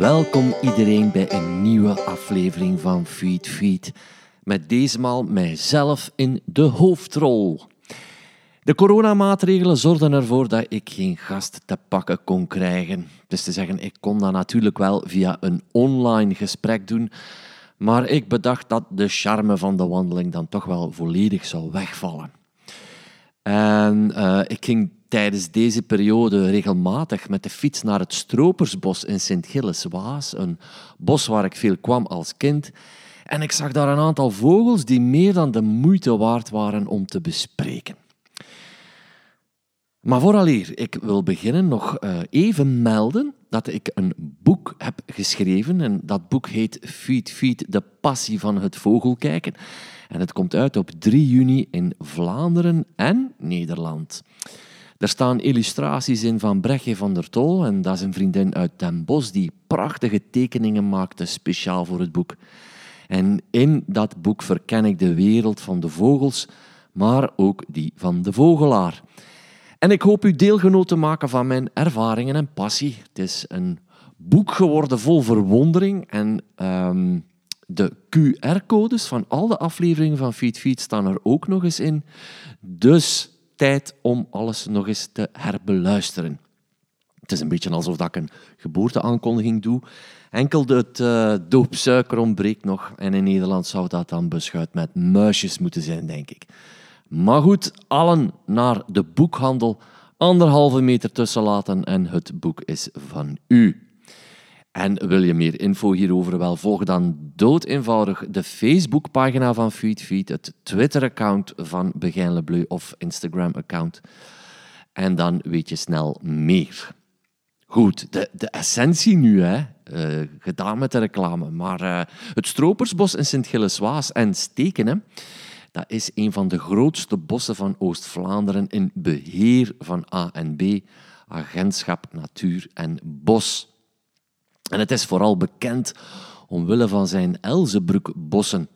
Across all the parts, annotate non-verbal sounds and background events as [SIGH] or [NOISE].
Welkom iedereen bij een nieuwe aflevering van Feed Feed. Met deze maal mijzelf in de hoofdrol. De coronamaatregelen zorgden ervoor dat ik geen gast te pakken kon krijgen. Dus te zeggen, ik kon dat natuurlijk wel via een online gesprek doen. Maar ik bedacht dat de charme van de wandeling dan toch wel volledig zou wegvallen. En uh, ik ging tijdens deze periode regelmatig met de fiets naar het Stropersbos in Sint-Gilles-Waas, een bos waar ik veel kwam als kind. En ik zag daar een aantal vogels die meer dan de moeite waard waren om te bespreken. Maar vooraleer ik wil beginnen, nog eh, even melden dat ik een boek heb geschreven. En dat boek heet Feed Feed, de passie van het vogelkijken. En het komt uit op 3 juni in Vlaanderen en Nederland. Er staan illustraties in van Brechtje van der Tol, en dat is een vriendin uit Den Bosch die prachtige tekeningen maakte speciaal voor het boek. En in dat boek verken ik de wereld van de vogels, maar ook die van de vogelaar. En ik hoop u deelgenoot te maken van mijn ervaringen en passie. Het is een boek geworden vol verwondering en ehm, de QR-codes van al de afleveringen van Feed Feed staan er ook nog eens in. Dus tijd om alles nog eens te herbeluisteren. Het is een beetje alsof ik een geboorteaankondiging doe. Enkel het uh, doopsuiker ontbreekt nog. En in Nederland zou dat dan beschuit met muisjes moeten zijn, denk ik. Maar goed, allen naar de boekhandel. Anderhalve meter tussen laten en het boek is van u. En wil je meer info hierover? Wel, volg dan doodeenvoudig de Facebookpagina van FeedFeed, het Twitter-account van Begijn Bleu of Instagram-account. En dan weet je snel meer. Goed, de, de essentie nu, hè. Uh, gedaan met de reclame. Maar uh, het Stropersbos in Sint-Gilles-Waas en Stekenen, dat is een van de grootste bossen van Oost-Vlaanderen in beheer van ANB, Agentschap Natuur en Bos. En het is vooral bekend omwille van zijn Elzebroekbossen.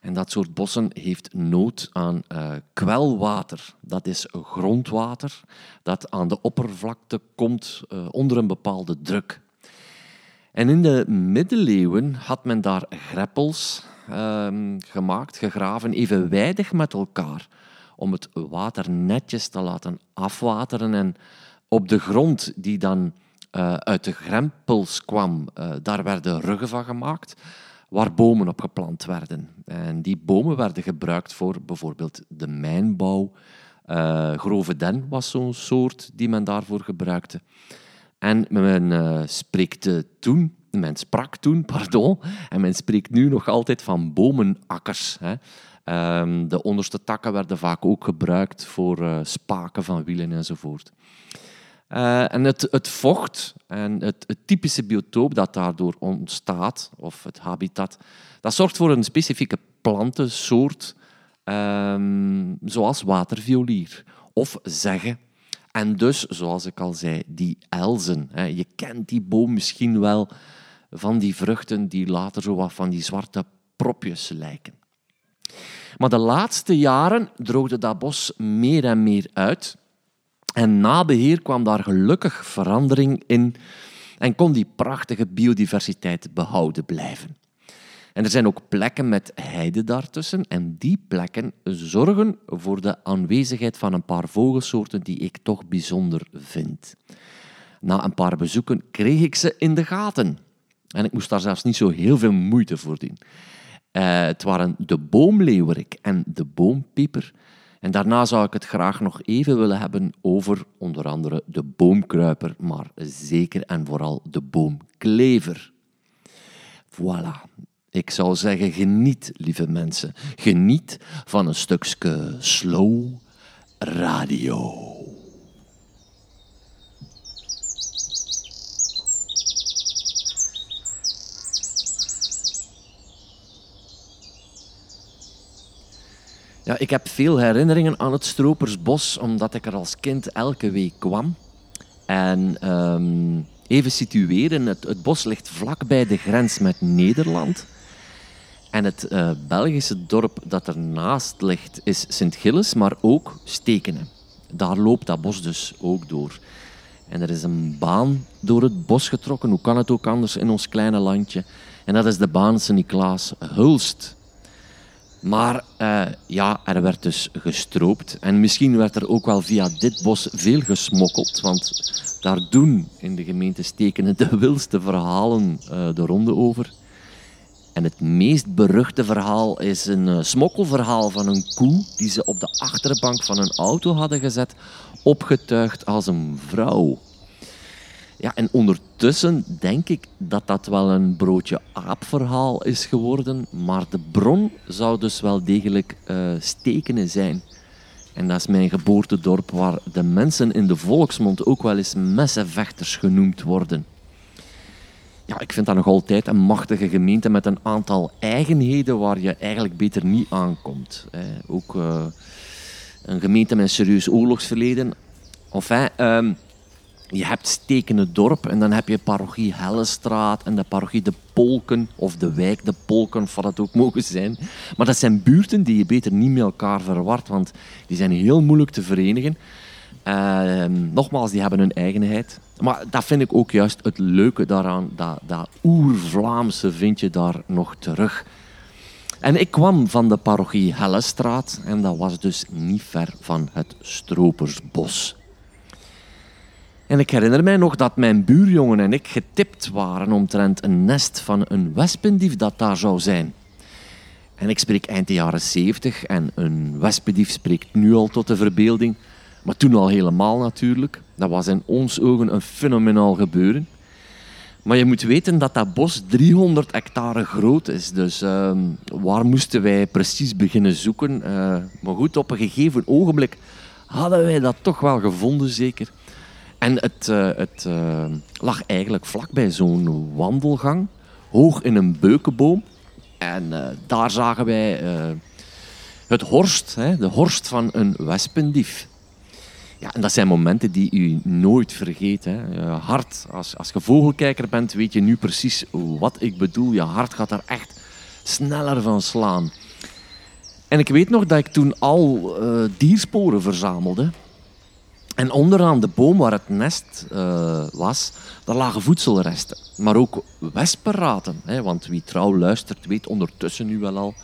En dat soort bossen heeft nood aan uh, kwelwater. Dat is grondwater dat aan de oppervlakte komt uh, onder een bepaalde druk. En in de middeleeuwen had men daar greppels uh, gemaakt, gegraven, evenwijdig met elkaar, om het water netjes te laten afwateren. En op de grond die dan uh, uit de grempels kwam, uh, daar werden ruggen van gemaakt waar bomen op geplant werden. En die bomen werden gebruikt voor bijvoorbeeld de mijnbouw. Uh, grove den was zo'n soort die men daarvoor gebruikte. En men spreekte toen, men sprak toen, [LAUGHS] pardon, en men spreekt nu nog altijd van bomenakkers. Hè. Um, de onderste takken werden vaak ook gebruikt voor spaken van wielen enzovoort. Uh, en het, het, vocht en het, het, typische biotoop dat daardoor ontstaat, of het habitat, dat zorgt voor een specifieke plantensoort, um, zoals waterviolier of zeggen. En dus, zoals ik al zei, die elzen. Hè. Je kent die boom misschien wel van die vruchten die later zo wat van die zwarte propjes lijken. Maar de laatste jaren droogde dat bos meer en meer uit. En na beheer kwam daar gelukkig verandering in en kon die prachtige biodiversiteit behouden blijven. En er zijn ook plekken met heide daartussen en die plekken zorgen voor de aanwezigheid van een paar vogelsoorten die ik toch bijzonder vind. Na een paar bezoeken kreeg ik ze in de gaten. En ik moest daar zelfs niet zo heel veel moeite voor doen. Uh, het waren de boomleeuwerik en de boompieper en daarna zou ik het graag nog even willen hebben over onder andere de boomkruiper, maar zeker en vooral de boomklever. Voilà. Ik zou zeggen, geniet, lieve mensen. Geniet van een stukje slow radio. Ja, ik heb veel herinneringen aan het Stropersbos, omdat ik er als kind elke week kwam. En um, even situeren, het, het, bos ligt vlak bij de grens met Nederland. En het uh, Belgische dorp dat ernaast ligt is Sint-Gilles, maar ook Stekenen. Daar loopt dat bos dus ook door. En er is een baan door het bos getrokken. Hoe kan het ook anders in ons kleine landje? En dat is de baan Sint-Niklaas Hulst. Maar uh, ja, er werd dus gestroopt. En misschien werd er ook wel via dit bos veel gesmokkeld. Want daar doen in de gemeente Stekenen de wildste verhalen uh, de ronde over. En het meest beruchte verhaal is een uh, smokkelverhaal van een koe die ze op de achterbank van een auto hadden gezet, opgetuigd als een vrouw. Ja, en ondertussen denk ik dat dat wel een broodje aapverhaal is geworden, maar de bron zou dus wel degelijk uh, Stekenen zijn. En dat is mijn geboortedorp waar de mensen in de volksmond ook wel eens messenvechters genoemd worden. Ja, ik vind dat nog altijd een machtige gemeente met een aantal eigenheden waar je eigenlijk beter niet aankomt. Ook uh, een gemeente met een serieus oorlogsverleden. Enfin, um, je hebt Stekende Dorp en dan heb je parochie Hellestraat en de parochie De Polken of de wijk De Polken, of wat ook mogen zijn. Maar dat zijn buurten die je beter niet met elkaar verwart, want die zijn heel moeilijk te verenigen. Uh, nogmaals, die hebben hun eigenheid. Maar dat vind ik ook juist het leuke daaraan. Dat, dat oer-Vlaamse vind je daar nog terug. En ik kwam van de parochie Hellestraat en dat was dus niet ver van het Stropersbos. En ik herinner mij nog dat mijn buurjongen en ik getipt waren omtrent een nest van een wespendief dat daar zou zijn. En ik spreek eind de jaren zeventig en een wespendief spreekt nu al tot de verbeelding, maar toen al helemaal natuurlijk. Dat was in ons ogen een fenomenaal gebeuren. Maar je moet weten dat dat bos 300 hectare groot is. Dus uh, waar moesten wij precies beginnen zoeken? Uh, maar goed, op een gegeven ogenblik hadden wij dat toch wel gevonden, zeker. En het, uh, het uh, lag eigenlijk vlakbij zo'n wandelgang, hoog in een beukenboom. En uh, daar zagen wij het horst, hè, de horst van een wespendief. Ja, en dat zijn momenten die u nooit vergeet. Hè. Hart, als, als je vogelkijker bent, weet je nu precies wat ik bedoel. Je hart gaat er echt sneller van slaan. En ik weet nog dat ik toen al diersporen verzamelde. En onderaan de boom waar het nest uh, was, daar lagen voedselresten. Maar ook wespenraten. Hè, want wie trouw luistert, weet ondertussen nu wel al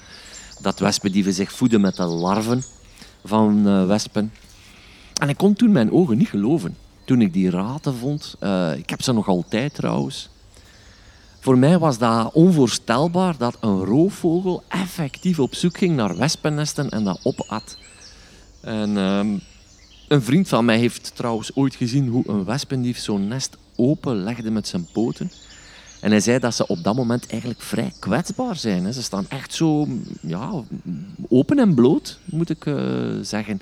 dat wespendieven zich voeden met de larven van uh, wespen. En ik kon toen mijn ogen niet geloven. Toen ik die raten vond. Uh, ik heb ze nog altijd trouwens. Voor mij was dat onvoorstelbaar dat een roofvogel effectief op zoek ging naar wespennesten en dat opat. En... Een vriend van mij heeft trouwens ooit gezien hoe een wespendief zo'n nest open legde met zijn poten. En hij zei dat ze op dat moment eigenlijk vrij kwetsbaar zijn. Ze staan echt zo ja, open en bloot, moet ik uh, zeggen.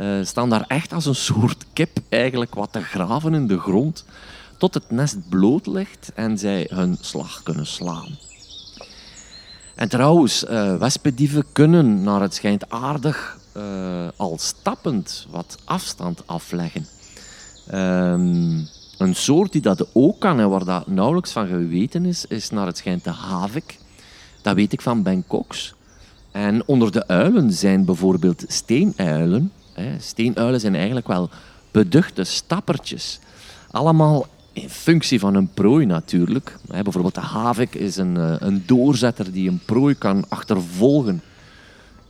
Uh, staan daar echt als een soort kip eigenlijk wat te graven in de grond. Tot het nest bloot ligt en zij hun slag kunnen slaan. En trouwens, uh, wespendieven kunnen naar het schijnt aardig uh, al stappend wat afstand afleggen. Um, een soort die dat ook kan en waar dat nauwelijks van geweten is, is naar het schijnt de havik. Dat weet ik van Ben Cox. En onder de uilen zijn bijvoorbeeld steenuilen. Steenuilen zijn eigenlijk wel beduchte stappertjes. Allemaal in functie van een prooi natuurlijk. Bijvoorbeeld de havik is een, eh, een doorzetter die een prooi kan achtervolgen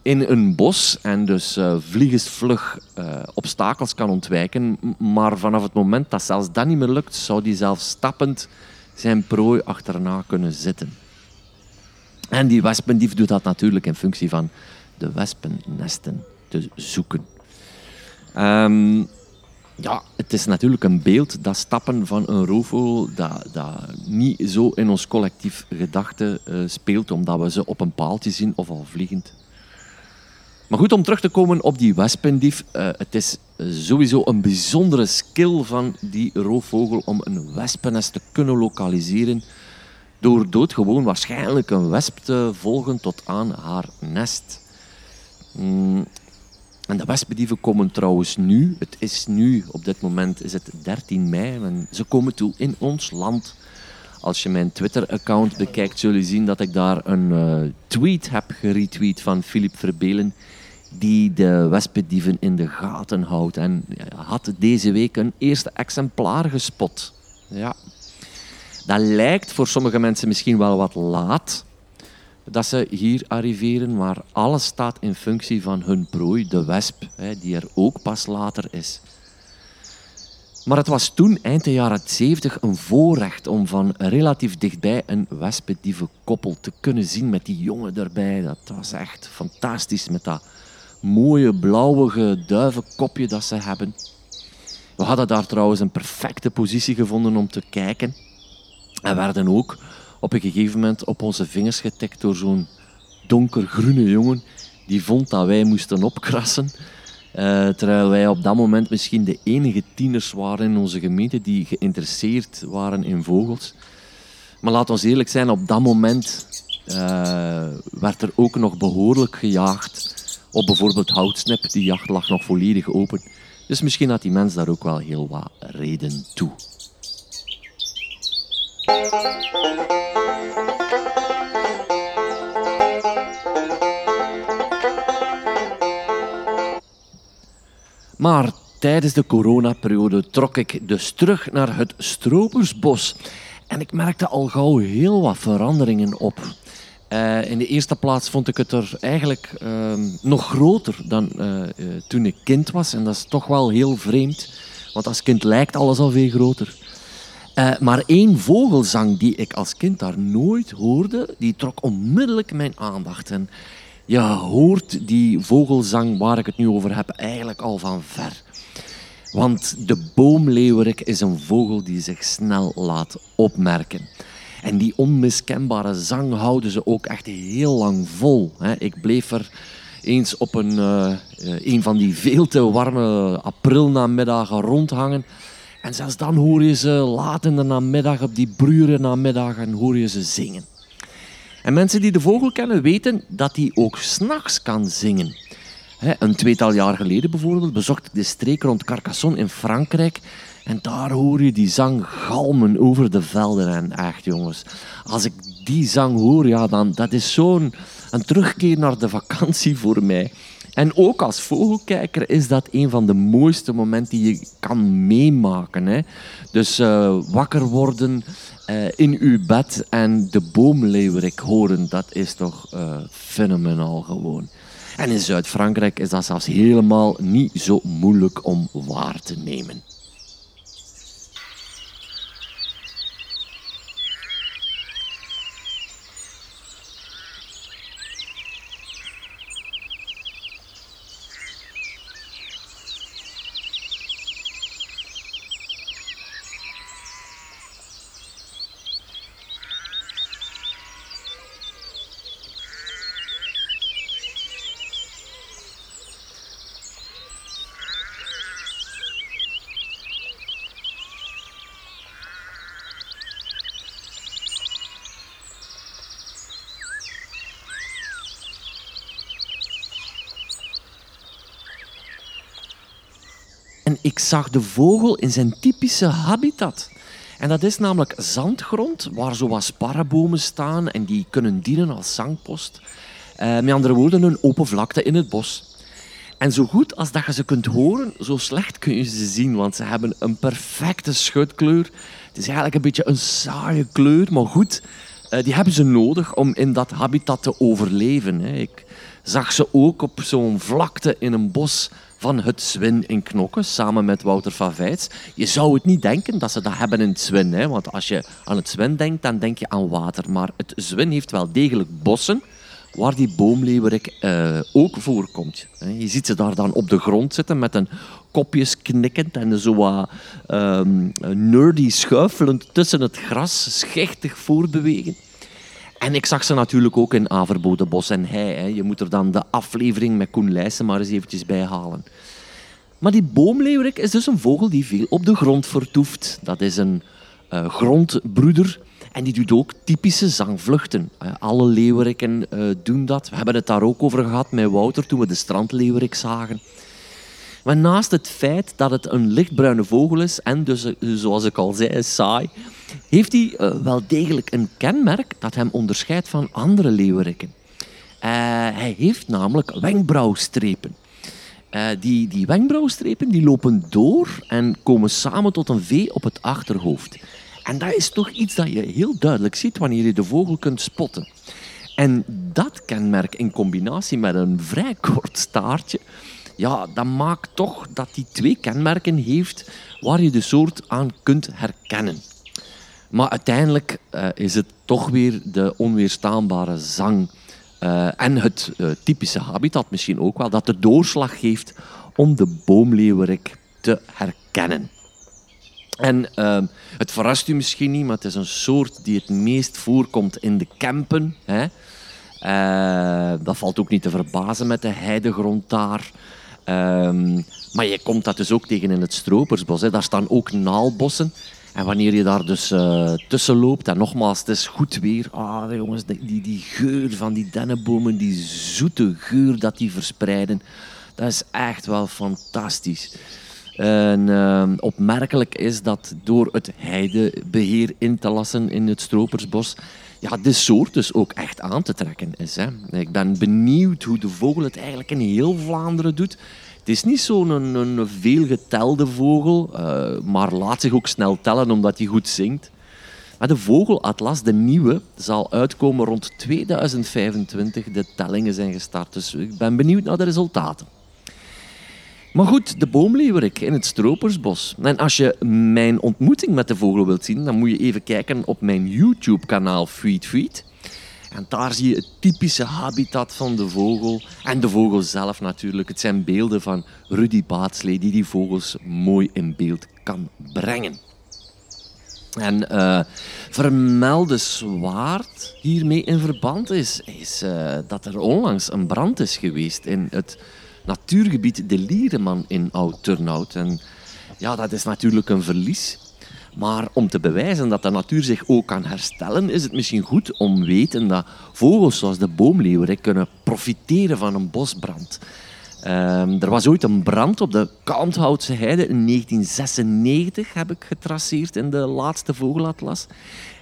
in een bos en dus uh, vliegensvlug uh, obstakels kan ontwijken. Maar vanaf het moment dat zelfs dat niet meer lukt, zou die zelf stappend zijn prooi achterna kunnen zitten. En die wespendief doet dat natuurlijk in functie van de wespennesten te zoeken. Um, ja, het is natuurlijk een beeld, dat stappen van een roofvogel, dat, dat niet zo in ons collectief gedachte uh, speelt, omdat we ze op een paaltje zien of al vliegend maar goed, om terug te komen op die wespendief. Uh, het is sowieso een bijzondere skill van die roofvogel om een wespennest te kunnen lokaliseren. Door doodgewoon waarschijnlijk een wesp te volgen tot aan haar nest. Mm. En de wespendieven komen trouwens nu, het is nu, op dit moment is het 13 mei, en ze komen toe in ons land. Als je mijn Twitter-account bekijkt, zul je zien dat ik daar een uh, tweet heb geretweet van Philip Verbelen die de wespendieven in de gaten houdt. En had deze week een eerste exemplaar gespot. Ja. Dat lijkt voor sommige mensen misschien wel wat laat dat ze hier arriveren, maar alles staat in functie van hun prooi, de wesp, die er ook pas later is. Maar het was toen, eind de jaren 70, een voorrecht om van relatief dichtbij een wespedieve koppel te kunnen zien met die jongen erbij. Dat was echt fantastisch met dat mooie blauwe duivenkopje dat ze hebben. We hadden daar trouwens een perfecte positie gevonden om te kijken. En werden ook op een gegeven moment op onze vingers getikt door zo'n donkergroene jongen die vond dat wij moesten opkrassen. Uh, terwijl wij op dat moment misschien de enige tieners waren in onze gemeente die geïnteresseerd waren in vogels. Maar laat ons eerlijk zijn, op dat moment uh, werd er ook nog behoorlijk gejaagd op bijvoorbeeld houtsnip. Die jacht lag nog volledig open. Dus misschien had die mens daar ook wel heel wat reden toe. Maar tijdens de coronaperiode trok ik dus terug naar het Stropersbos. En ik merkte al gauw heel wat veranderingen op. Uh, in de eerste plaats vond ik het er eigenlijk uh, nog groter dan uh, toen ik kind was. En dat is toch wel heel vreemd, want als kind lijkt alles al veel groter. maar één vogelzang die ik als kind daar nooit hoorde, die trok onmiddellijk mijn aandacht. En je hoort die vogelzang waar ik het nu over heb eigenlijk al van ver. Want de boomleeuwerik is een vogel die zich snel laat opmerken. En die onmiskenbare zang houden ze ook echt heel lang vol. Ik bleef er eens op een, uh, een van die veel te warme aprilnamiddagen rondhangen. En zelfs dan hoor je ze laat in de namiddag, op die brure namiddagen, hoor je ze zingen. En mensen die de vogel kennen weten dat hij ook s'nachts kan zingen. Een tweetal jaar geleden bijvoorbeeld bezocht ik de streek rond Carcassonne in Frankrijk. En daar hoor je die zang galmen over de velden. En echt jongens, als ik die zang hoor, ja, dan dat is zo'n een terugkeer naar de vakantie voor mij. En ook als vogelkijker is dat een van de mooiste momenten die je kan meemaken. Hè. Dus uh, wakker worden uh, in uw bed en de boomleeuwerik horen, dat is toch uh, fenomenaal gewoon. En in Zuid-Frankrijk is dat zelfs helemaal niet zo moeilijk om waar te nemen. En ik zag de vogel in zijn typische habitat. En dat is namelijk zandgrond, waar zo wat sparrenbomen staan en die kunnen dienen als zangpost. Uh, met andere woorden, een open vlakte in het bos. En zo goed als dat je ze kunt horen, zo slecht kun je ze zien, want ze hebben een perfecte schutkleur. Het is eigenlijk een beetje een saaie kleur, maar goed, uh, die hebben ze nodig om in dat habitat te overleven. Hè. Ik zag ze ook op zo'n vlakte in een bos van het Zwin in Knokken, samen met Wouter van Veits. Je zou het niet denken dat ze dat hebben in het Zwin, hè? want als je aan het Zwin denkt, dan denk je aan water. Maar het Zwin heeft wel degelijk bossen waar die boomleeuwerik uh, ook voorkomt. Je ziet ze daar dan op de grond zitten met een kopjes knikkend en zo wat um, nerdy schuifelend tussen het gras, schichtig voorbewegen. En ik zag ze natuurlijk ook in Averbode Bos en Hei. Hè. Je moet er dan de aflevering met Koen Leijsen maar eens eventjes bij halen. Maar die boomleeuwerik is dus een vogel die veel op de grond vertoeft. Dat is een uh, grondbroeder en die doet ook typische zangvluchten. Uh, alle leeuweriken uh, doen dat. We hebben het daar ook over gehad met Wouter toen we de strandleeuwerik zagen. Maar naast het feit dat het een lichtbruine vogel is en dus, zoals ik al zei, saai, heeft hij uh, wel degelijk een kenmerk dat hem onderscheidt van andere leeuweriken. hij heeft namelijk wenkbrauwstrepen. Die, die wenkbrauwstrepen die lopen door en komen samen tot een V op het achterhoofd. En dat is toch iets dat je heel duidelijk ziet wanneer je de vogel kunt spotten. En dat kenmerk in combinatie met een vrij kort staartje, ja, dat maakt toch dat die twee kenmerken heeft waar je de soort aan kunt herkennen. Maar uiteindelijk uh, is het toch weer de onweerstaanbare zang uh, en het uh, typische habitat misschien ook wel, dat de doorslag geeft om de boomleeuwerik te herkennen. En het verrast u misschien niet, maar het is een soort die het meest voorkomt in de Kempen. Hè. dat valt ook niet te verbazen met de heidegrond daar. Ehm, maar je komt dat dus ook tegen in het Stropersbos. Hè. Daar staan ook naalbossen. En wanneer je daar dus uh, tussen loopt, en nogmaals, het is goed weer. Ah, jongens, die, die geur van die dennenbomen, die zoete geur dat die verspreiden, dat is echt wel fantastisch. En uh, opmerkelijk is dat door het heidebeheer in te lassen in het Stropersbos, ja, de soort dus ook echt aan te trekken is. Hè. Ik ben benieuwd hoe de vogel het eigenlijk in heel Vlaanderen doet. Het is niet zo'n een, een veelgetelde vogel, uh, maar laat zich ook snel tellen omdat hij goed zingt. Maar de vogelatlas, de nieuwe, zal uitkomen rond 2025. De tellingen zijn gestart, dus ik ben benieuwd naar de resultaten. Maar goed, de boomleeuwerik in het Stropersbos. En als je mijn ontmoeting met de vogel wilt zien, dan moet je even kijken op mijn YouTube-kanaal Feed Feed. En daar zie je het typische habitat van de vogel. En de vogel zelf natuurlijk. Het zijn beelden van Rudy Baatslee die die vogels mooi in beeld kan brengen. En uh, vermelde zwaard hiermee in verband is, is uh, dat er onlangs een brand is geweest in het natuurgebied De Liereman in Oud-Turnhout. En ja, dat is natuurlijk een verlies. Maar om te bewijzen dat de natuur zich ook kan herstellen, is het misschien goed om weten dat vogels zoals de boomleeuwerik kunnen profiteren van een bosbrand. Um, er was ooit een brand op de Kalmthoutse heide in 1996, heb ik getraceerd in de laatste vogelatlas.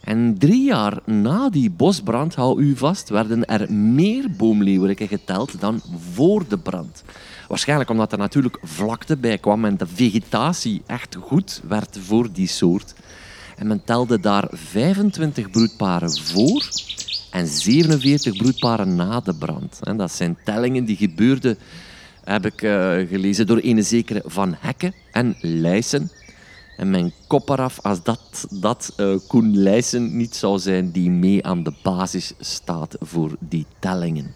En drie jaar na die bosbrand, hou u vast, werden er meer boomleeuweriken geteld dan voor de brand. Waarschijnlijk omdat er natuurlijk vlakte bij kwam en de vegetatie echt goed werd voor die soort. En men telde daar 25 broedparen voor en 47 broedparen na de brand. En dat zijn tellingen die gebeurden, heb ik uh, gelezen, door een zekere Van Hekken en Leijsen. En mijn kop eraf als dat, dat uh, Koen Leijsen niet zou zijn die mee aan de basis staat voor die tellingen.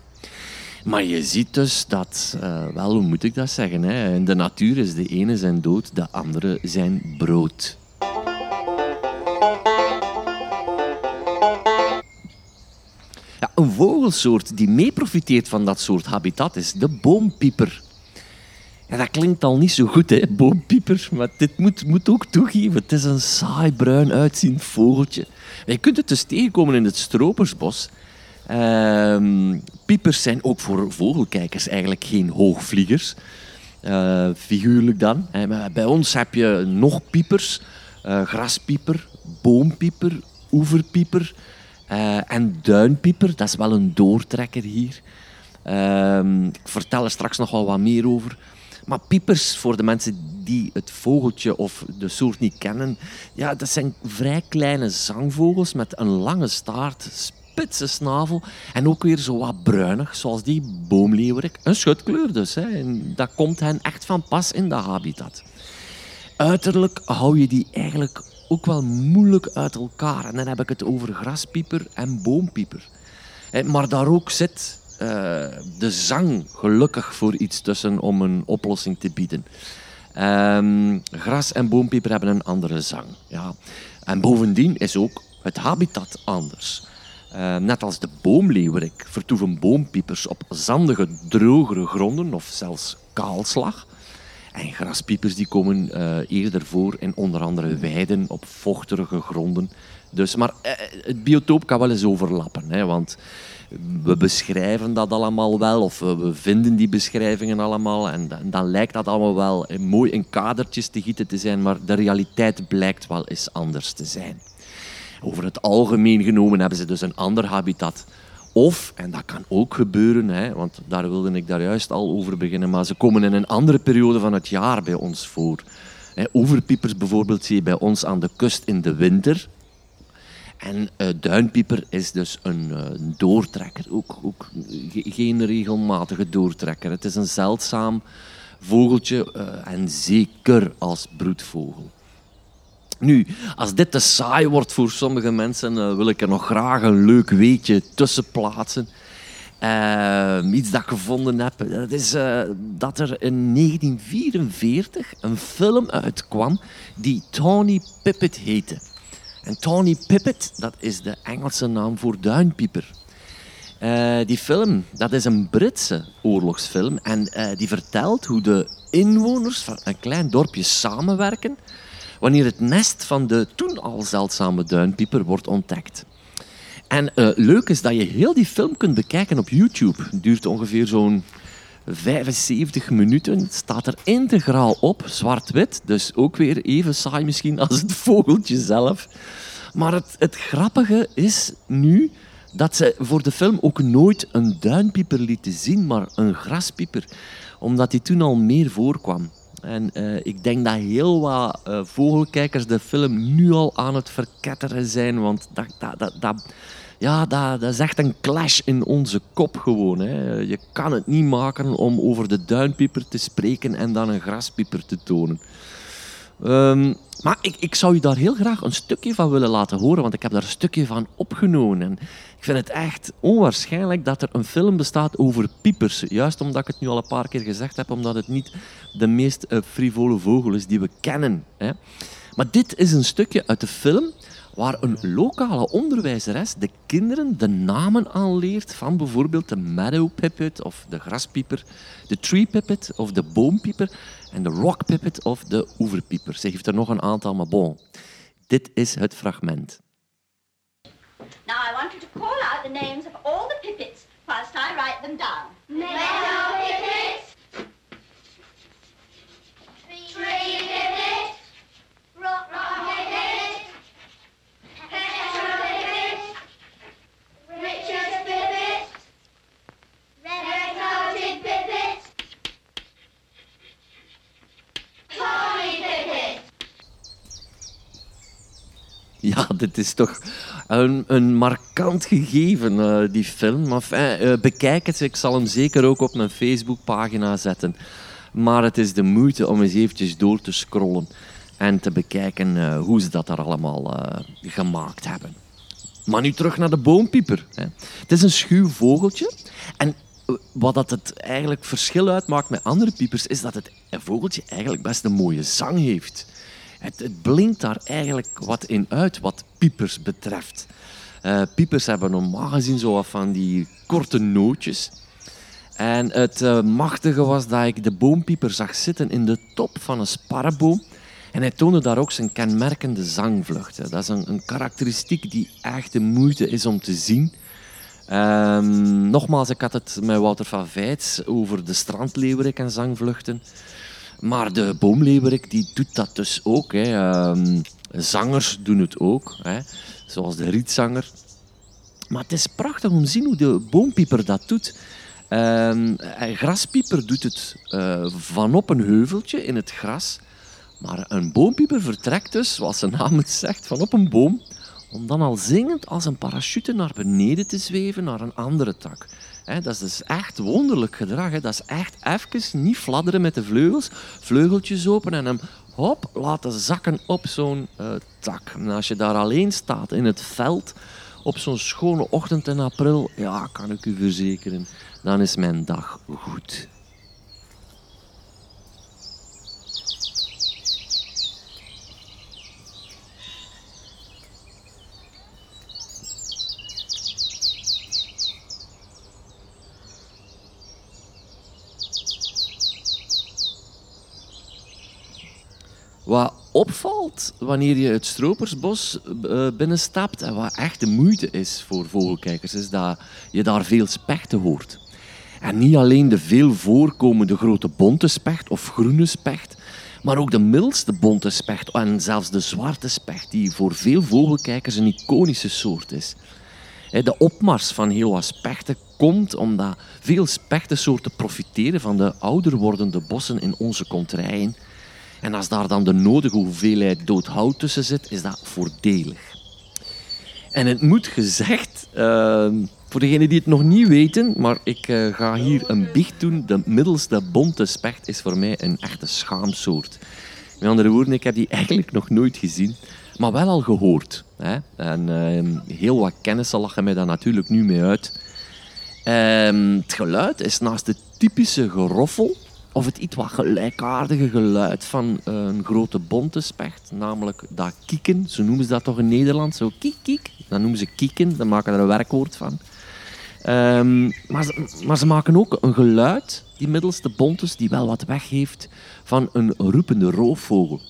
Maar je ziet dus dat, uh, wel, hoe moet ik dat zeggen? Hè? In de natuur is de ene zijn dood, de andere zijn brood. Een vogelsoort die mee profiteert van dat soort habitat is de boompieper. Ja, dat klinkt al niet zo goed, hè, boompieper, maar dit moet, moet ook toegeven. Het is een saai bruin uitziend vogeltje. Je kunt het dus tegenkomen in het stropersbos. Ehm, piepers zijn ook voor vogelkijkers eigenlijk geen hoogvliegers. Uh, figuurlijk dan. Bij ons heb je nog piepers. Uh, graspieper, boompieper, oeverpieper uh, en duinpieper. Dat is wel een doortrekker hier. Ehm, ik vertel er straks nog wel wat meer over. Maar piepers, voor de mensen die het vogeltje of de soort niet kennen, ja, dat zijn vrij kleine zangvogels met een lange staart, spitse snavel en ook weer zo wat bruinig, zoals die boomleeuwerik. Een schutkleur dus. Hè. En dat komt hen echt van pas in dat habitat. Uiterlijk hou je die eigenlijk ook wel moeilijk uit elkaar. En dan heb ik het over graspieper en boompieper. Maar daar ook zit uh, de zang gelukkig voor iets tussen om een oplossing te bieden. Um, gras en boompieper hebben een andere zang. Ja. En bovendien is ook het habitat anders. Uh, net als de boomleeuwerik vertoeven boompiepers op zandige, drogere gronden of zelfs kaalslag. En graspiepers die komen uh, eerder voor in onder andere weiden op vochtige gronden. Dus, maar uh, het biotoop kan wel eens overlappen. Hè, want we beschrijven dat allemaal wel, of we vinden die beschrijvingen allemaal. En dan, dan lijkt dat allemaal wel mooi in kadertjes te gieten te zijn, maar de realiteit blijkt wel eens anders te zijn. Over het algemeen genomen hebben ze dus een ander habitat Of, en dat kan ook gebeuren, hè, want daar wilde ik daar juist al over beginnen, maar ze komen in een andere periode van het jaar bij ons voor. overpiepers bijvoorbeeld zie je bij ons aan de kust in de winter. En uh, duinpieper is dus een uh, doortrekker, ook, ook geen regelmatige doortrekker. Het is een zeldzaam vogeltje uh, en zeker als broedvogel. Nu, als dit te saai wordt voor sommige mensen, wil ik er nog graag een leuk weetje tussen plaatsen. iets dat ik gevonden heb, dat is dat er in 1944 een film uitkwam die Tony Pippet heette. En Tony Pippet, dat is de Engelse naam voor duinpieper. Uh, die film, dat is een Britse oorlogsfilm en die vertelt hoe de inwoners van een klein dorpje samenwerken wanneer het nest van de toen al zeldzame duinpieper wordt ontdekt. En uh, leuk is dat je heel die film kunt bekijken op YouTube. Het duurt ongeveer zo'n 75 minuten. Het staat er integraal op, zwart-wit. Dus ook weer even saai misschien als het vogeltje zelf. Maar het, het grappige is nu dat ze voor de film ook nooit een duinpieper lieten zien, maar een graspieper. Omdat die toen al meer voorkwam. En uh, ik denk dat heel wat uh, vogelkijkers de film nu al aan het verketteren zijn. Want dat, dat, dat, dat ja, dat, dat, is echt een clash in onze kop gewoon. Hè. Je kan het niet maken om over de duinpieper te spreken en dan een graspieper te tonen. Um, maar ik, ik zou je daar heel graag een stukje van willen laten horen, want ik heb daar een stukje van opgenomen. En ik vind het echt onwaarschijnlijk dat er een film bestaat over piepers. Juist omdat ik het nu al een paar keer gezegd heb, omdat het niet de meest uh, frivole vogel is die we kennen. Hè. Maar dit is een stukje uit de film waar een lokale onderwijzeres de kinderen de namen aanleert van bijvoorbeeld de meadow pipit of de graspieper, de tree pipit of de boompieper en de rock pipit of de oeverpieper. Ze heeft er nog een aantal, maar bon. Dit is het fragment. Now I want you to call out the names of all the pipits whilst I write them down. Meadow pipit. Tree pipit. Rock, rock pipit. [LAUGHS] Ja, dit is toch een, een markant gegeven, uh, die film. Maar uh, bekijk het, ik zal hem zeker ook op mijn Facebookpagina zetten. Maar het is de moeite om eens eventjes door te scrollen en te bekijken hoe ze dat daar allemaal gemaakt hebben. Maar nu terug naar de boompieper. Hè. Het is een schuw vogeltje. En wat dat het eigenlijk verschil uitmaakt met andere piepers, is dat het vogeltje eigenlijk best een mooie zang heeft. Het, het blinkt daar eigenlijk wat in uit wat piepers betreft. Uh, piepers hebben normaal gezien zo van die korte nootjes. En het uh, machtige was dat ik de boompieper zag zitten in de top van een sparrenboom. En hij toonde daar ook zijn kenmerkende zangvluchten. Dat is een, een karakteristiek die echt de moeite is om te zien. Um, nogmaals, ik had het met Wouter van Veits over de strandleeuwerik en zangvluchten. Maar de boomleeuwerik die doet dat dus ook. Hè. Um, zangers doen het ook, hè. zoals de rietzanger. Maar het is prachtig om te zien hoe de boompieper dat doet. Um, graspieper doet het uh, vanop een heuveltje in het gras. Maar een boompieper vertrekt dus, zoals zijn naam het zegt, van op een boom, om dan al zingend als een parachute naar beneden te zweven naar een andere tak. dat is dus echt wonderlijk gedrag. Dat is echt even niet fladderen met de vleugels, vleugeltjes open en hem hop, laten zakken op zo'n uh, tak. Als je daar alleen staat in het veld op zo'n schone ochtend in april, ja, kan ik u verzekeren, dan is mijn dag goed. Wat opvalt wanneer je het Stropersbos eh, binnenstapt en wat echt de moeite is voor vogelkijkers, is dat je daar veel spechten hoort. En niet alleen de veel voorkomende grote bonte specht of groene specht, maar ook de middelste bonte specht en zelfs de zwarte specht, die voor veel vogelkijkers een iconische soort is. De opmars van heel wat spechten komt omdat veel spechtensoorten profiteren van de ouder wordende bossen in onze kontrijen. En als daar dan de nodige hoeveelheid dood hout tussen zit, is dat voordelig. En het moet gezegd, uh, voor degenen die het nog niet weten, maar ik uh, ga hier een biecht doen. De middelste bonte specht is voor mij een echte schaamsoort. Met andere woorden, ik heb die eigenlijk nog nooit gezien, maar wel al gehoord. Hè? En uh, heel wat kennissen lachen mij daar natuurlijk nu mee uit. Ehm, het geluid is naast het typische geroffel of het iets wat gelijkaardige geluid van een grote bonte specht, namelijk dat kieken, zo noemen ze dat toch in Nederland, zo kiek kiek, dan noemen ze kieken, dan maken er een werkwoord van. Um, maar, ze, maar, ze, maken ook een geluid, die middelste bontes, die wel wat weggeeft van een roepende roofvogel.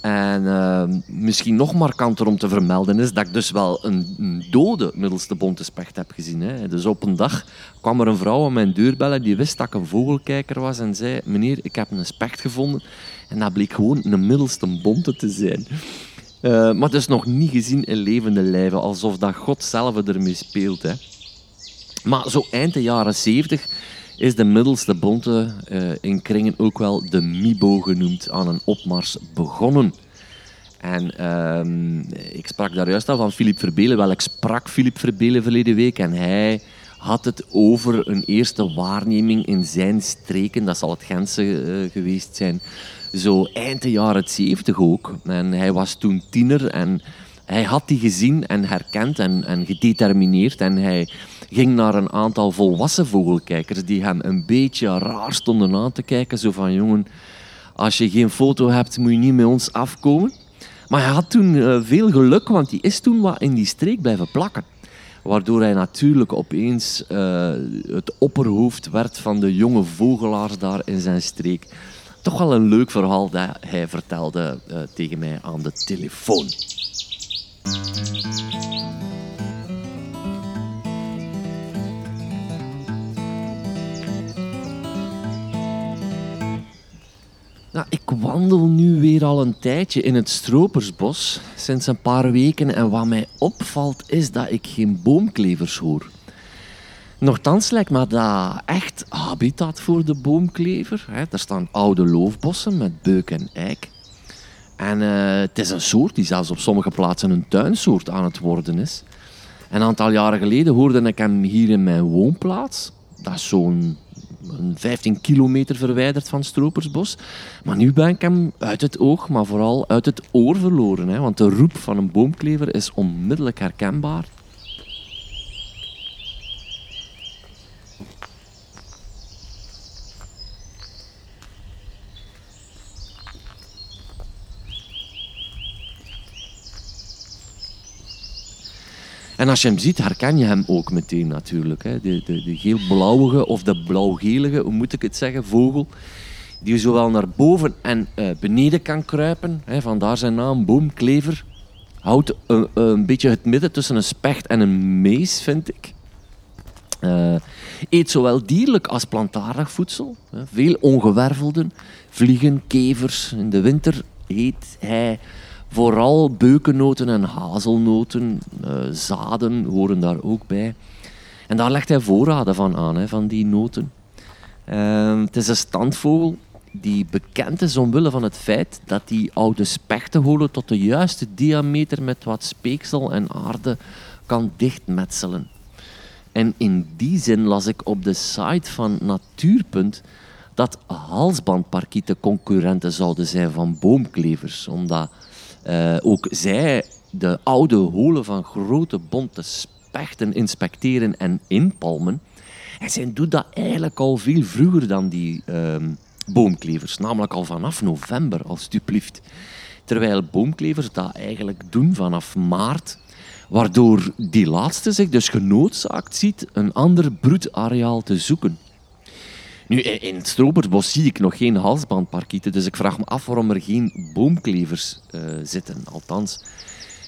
En uh, misschien nog markanter om te vermelden is dat ik dus wel een, een dode middelste bonte specht heb gezien. Hè. Dus op een dag kwam er een vrouw aan mijn deur bellen die wist dat ik een vogelkijker was en zei: Meneer, ik heb een specht gevonden. En dat bleek gewoon een middelste bonte te zijn. Uh, maar dus nog niet gezien in levende lijven, alsof dat God zelf ermee speelt. Hè. Maar zo eind de jaren 70 is de middelste bonte uh, in kringen ook wel de Mibo genoemd aan een opmars begonnen. En uh, ik sprak daar juist al van Filip Verbelen. Wel, ik sprak Filip Verbelen verleden week en hij had het over een eerste waarneming in zijn streken. Dat zal het Gentse uh, geweest zijn. Zo eind de jaren 70 ook. En hij was toen tiener en hij had die gezien en herkend en, en gedetermineerd. En hij ging naar een aantal volwassen vogelkijkers die hem een beetje raar stonden aan te kijken. Zo van, jongen, als je geen foto hebt, moet je niet met ons afkomen. Maar hij had toen uh, veel geluk, want hij is toen wat in die streek blijven plakken. Waardoor hij natuurlijk opeens uh, het opperhoofd werd van de jonge vogelaars daar in zijn streek. Toch wel een leuk verhaal dat hij vertelde uh, tegen mij aan de telefoon. Nou, ik wandel nu weer al een tijdje in het Stropersbos, sinds een paar weken. En wat mij opvalt is dat ik geen boomklevers hoor. Nochtans lijkt me dat echt habitat voor de boomklever. Er staan oude loofbossen met beuk en eik. En uh, het is een soort die zelfs op sommige plaatsen een tuinsoort aan het worden is. Een aantal jaren geleden hoorde ik hem hier in mijn woonplaats. Dat is zo'n 15 kilometer verwijderd van Stropersbos. Maar nu ben ik hem uit het oog, maar vooral uit het oor verloren. Hè? Want de roep van een boomklever is onmiddellijk herkenbaar. En als je hem ziet, herken je hem ook meteen natuurlijk. Hè. De, de, de geel-blauwige of de blauw-gelige, hoe moet ik het zeggen, vogel. Die zowel naar boven en uh, beneden kan kruipen. Hè. Vandaar zijn naam, boomklever. Houdt uh, een beetje het midden tussen een specht en een mees, vind ik. Eet zowel dierlijk als plantaardig voedsel. Veel ongewervelden, vliegen, kevers. In de winter eet hij Vooral beukennoten en hazelnoten, uh, zaden horen daar ook bij. En daar legt hij voorraden van aan, hè, van die noten. Uh, het is een standvogel die bekend is omwille van het feit dat die oude spechtenholen tot de juiste diameter met wat speeksel en aarde kan dichtmetselen. En in die zin las ik op de site van Natuurpunt dat halsbandparkieten concurrenten zouden zijn van boomklevers, omdat uh, ook zij de oude holen van grote bonte spechten inspecteren en inpalmen. En zij doet dat eigenlijk al veel vroeger dan die uh, boomklevers, namelijk al vanaf november, alstublieft. Terwijl boomklevers dat eigenlijk doen vanaf maart, waardoor die laatste zich dus genoodzaakt ziet een ander broedareaal te zoeken. Nu, in het Stropersbos zie ik nog geen halsbandparkieten, dus ik vraag me af waarom er geen boomklevers uh, zitten. Althans,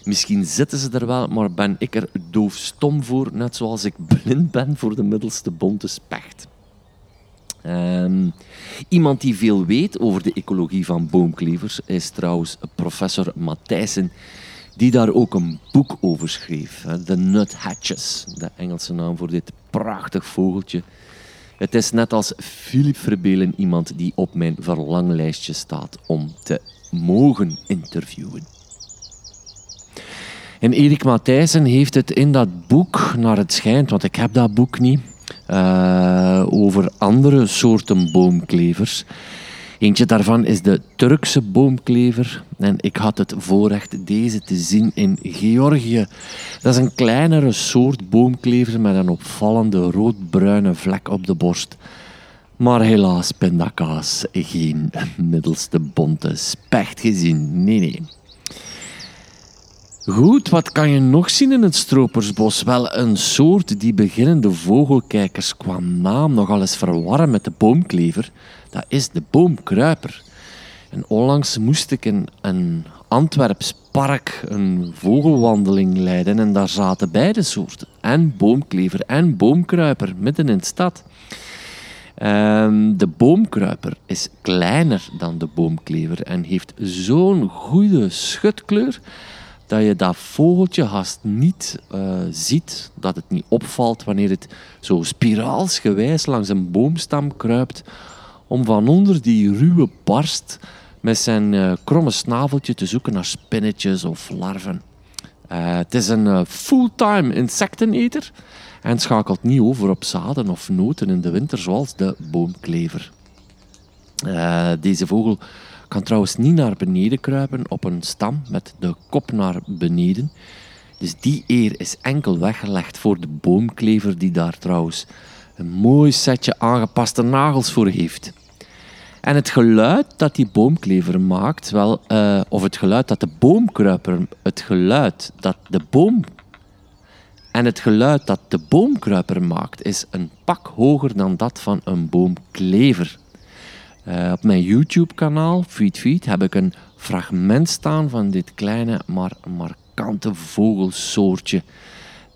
misschien zitten ze er wel, maar ben ik er doofstom voor, net zoals ik blind ben voor de middelste bonte specht. Um, iemand die veel weet over de ecologie van boomklevers is trouwens professor Matthijssen, die daar ook een boek over schreef. The Nuthatches, de Engelse naam voor dit prachtig vogeltje. Het is net als Philip Verbelen iemand die op mijn verlanglijstje staat om te mogen interviewen. En Erik Matthijssen heeft het in dat boek, naar het schijnt, want ik heb dat boek niet, uh, over andere soorten boomklevers. Eentje daarvan is de Turkse boomklever. En ik had het voorrecht deze te zien in Georgië. Dat is een kleinere soort boomklever met een opvallende roodbruine vlek op de borst. Maar helaas, pindakaas, geen middelste bonte specht gezien. Nee, nee. Goed, wat kan je nog zien in het stropersbos? Wel, een soort die beginnende vogelkijkers qua naam nogal eens verwarren met de boomklever. Dat is de boomkruiper. En onlangs moest ik in een Antwerps park een vogelwandeling leiden en daar zaten beide soorten. En boomklever en boomkruiper midden in de stad. Ehm, de boomkruiper is kleiner dan de boomklever en heeft zo'n goede schutkleur dat je dat vogeltje haast niet uh, ziet, dat het niet opvalt wanneer het zo spiraalsgewijs langs een boomstam kruipt om van onder die ruwe barst met zijn uh, kromme snaveltje te zoeken naar spinnetjes of larven. Uh, het is een fulltime insecteneter en schakelt niet over op zaden of noten in de winter zoals de boomklever. deze vogel kan trouwens niet naar beneden kruipen op een stam met de kop naar beneden. Dus die eer is enkel weggelegd voor de boomklever, die daar trouwens een mooi setje aangepaste nagels voor heeft. En het geluid dat die boomklever maakt, wel, uh, of het geluid dat de boomkruiper, het geluid dat de boom en het geluid dat de boomkruiper maakt, is een pak hoger dan dat van een boomklever. Uh, op mijn YouTube-kanaal, Feed Feed, heb ik een fragment staan van dit kleine, maar markante vogelsoortje.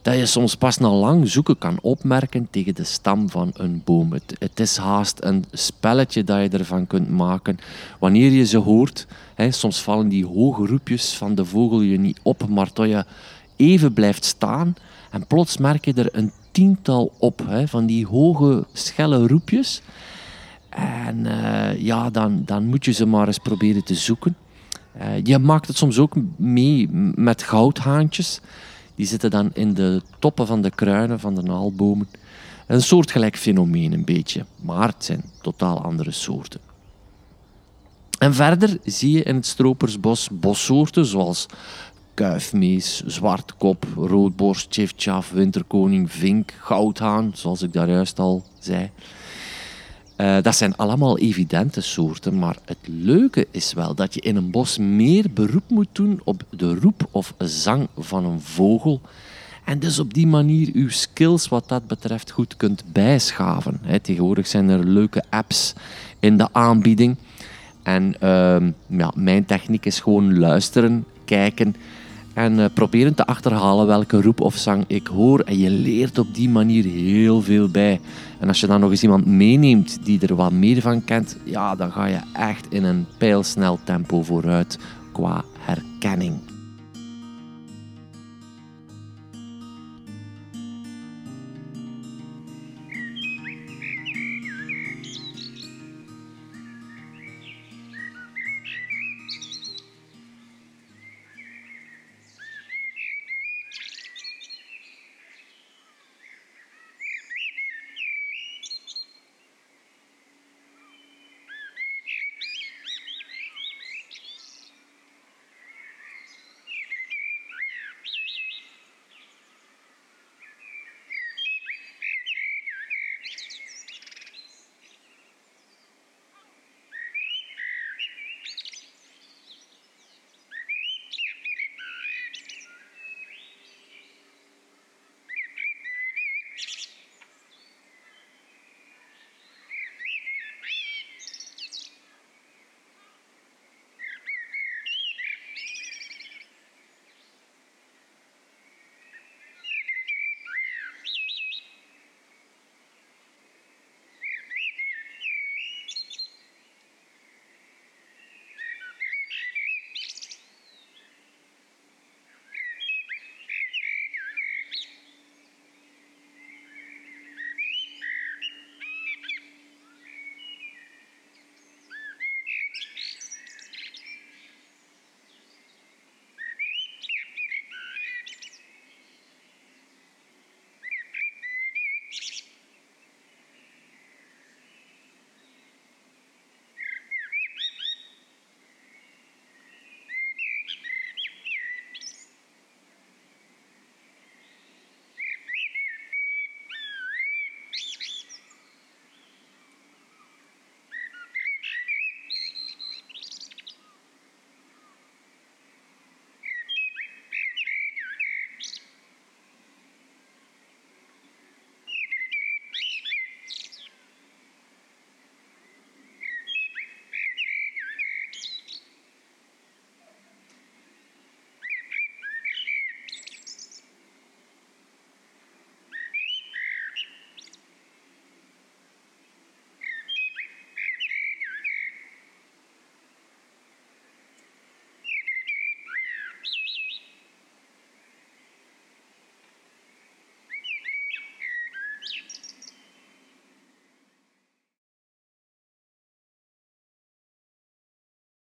Dat je soms pas na lang zoeken kan opmerken tegen de stam van een boom. Het, is haast een spelletje dat je ervan kunt maken. Wanneer je ze hoort, hè, soms vallen die hoge roepjes van de vogel je niet op, maar tot je even blijft staan en plots merk je er een tiental op hè, van die hoge, schelle roepjes. En uh, ja, dan, dan moet je ze maar eens proberen te zoeken. Uh, je maakt het soms ook mee met goudhaantjes. Die zitten dan in de toppen van de kruinen van de naalbomen. Een soortgelijk fenomeen een beetje, maar het zijn totaal andere soorten. En verder zie je in het stropersbos bossoorten zoals kuifmees, zwartkop, roodborst, tjiftjaf, winterkoning, vink, goudhaan, zoals ik daar juist al zei. Uh, dat zijn allemaal evidente soorten, maar het leuke is wel dat je in een bos meer beroep moet doen op de roep of zang van een vogel. En dus op die manier uw skills wat dat betreft goed kunt bijschaven. Tegenwoordig zijn er leuke apps in de aanbieding. En uh, ja, mijn techniek is gewoon luisteren, kijken en uh, proberen te achterhalen welke roep of zang ik hoor. En je leert op die manier heel veel bij. En als je dan nog eens iemand meeneemt die er wat meer van kent, ja, dan ga je echt in een pijlsnel tempo vooruit qua herkenning.